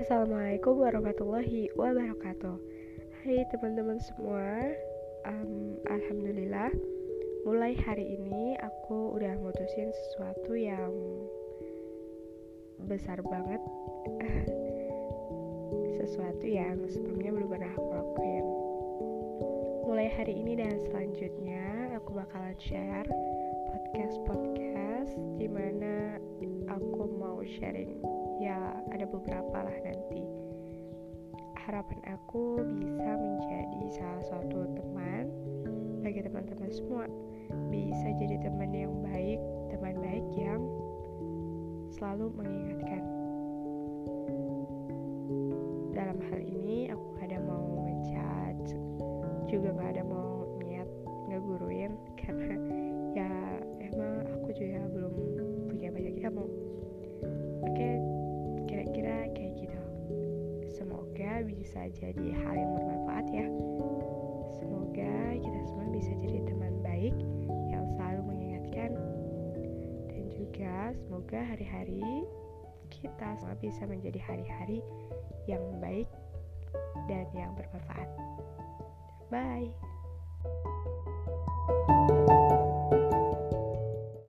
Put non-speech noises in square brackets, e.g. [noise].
Assalamualaikum warahmatullahi wabarakatuh. Hai teman-teman semua um, Alhamdulillah Mulai hari ini aku udah mutusin sesuatu yang Besar banget. [laughs] Sesuatu yang sebelumnya belum pernah aku lakuin. Mulai hari ini dan selanjutnya Aku bakalan share podcast-podcast Di mana aku mau sharing ya ada beberapa lah nanti. Harapan aku bisa menjadi salah satu teman bagi teman-teman semua. Bisa jadi teman yang baik teman baik yang selalu mengingatkan. Dalam hal ini aku gak ada mau ngejudge juga gak ada bisa jadi hal yang bermanfaat ya. Semoga kita semua bisa jadi teman baik yang selalu mengingatkan. Dan juga semoga hari-hari kita semua bisa menjadi hari-hari yang baik dan yang bermanfaat. Bye